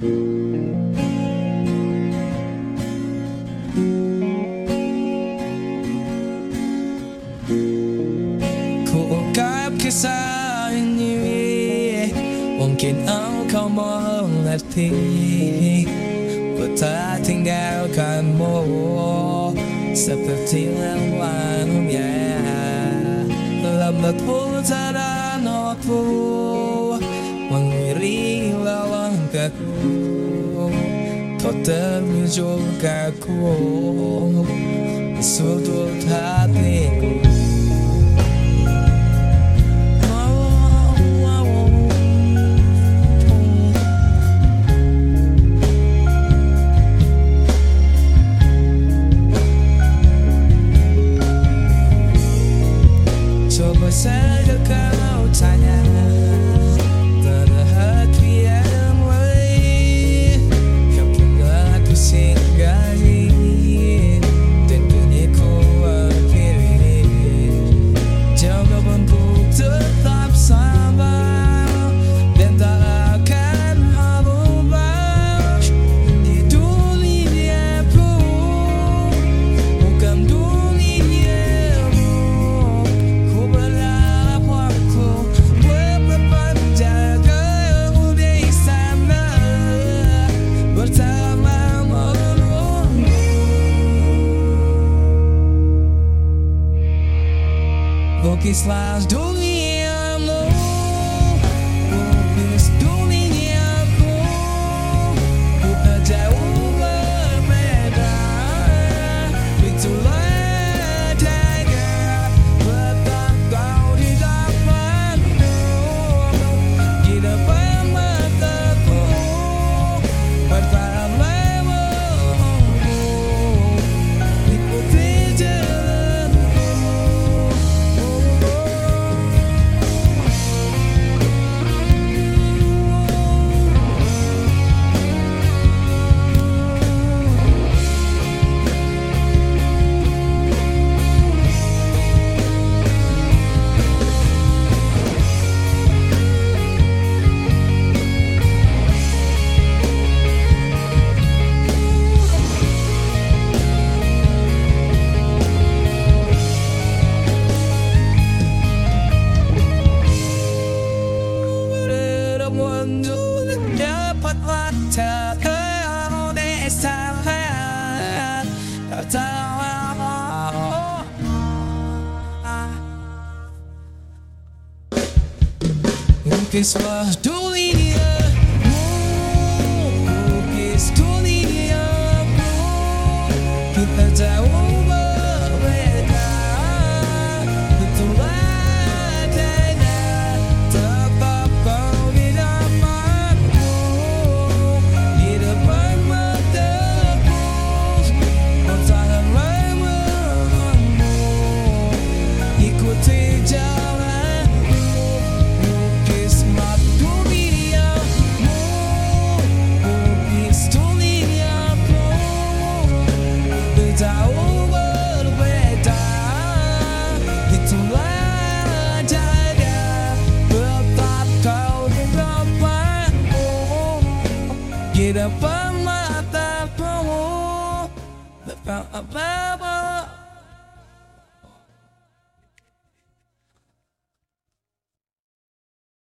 คู่กับคือสายนี้วงกินเอาเข้ามองนาทีว่าเธอทิ้งแดาวกันโมสับตัทิ้งแล้ววันแย่ลำบากทุกทาราโนทู 学をとても上学を外立 donkey slides. Don't but what i de vodka On est Que soit doux made up of my thought that a above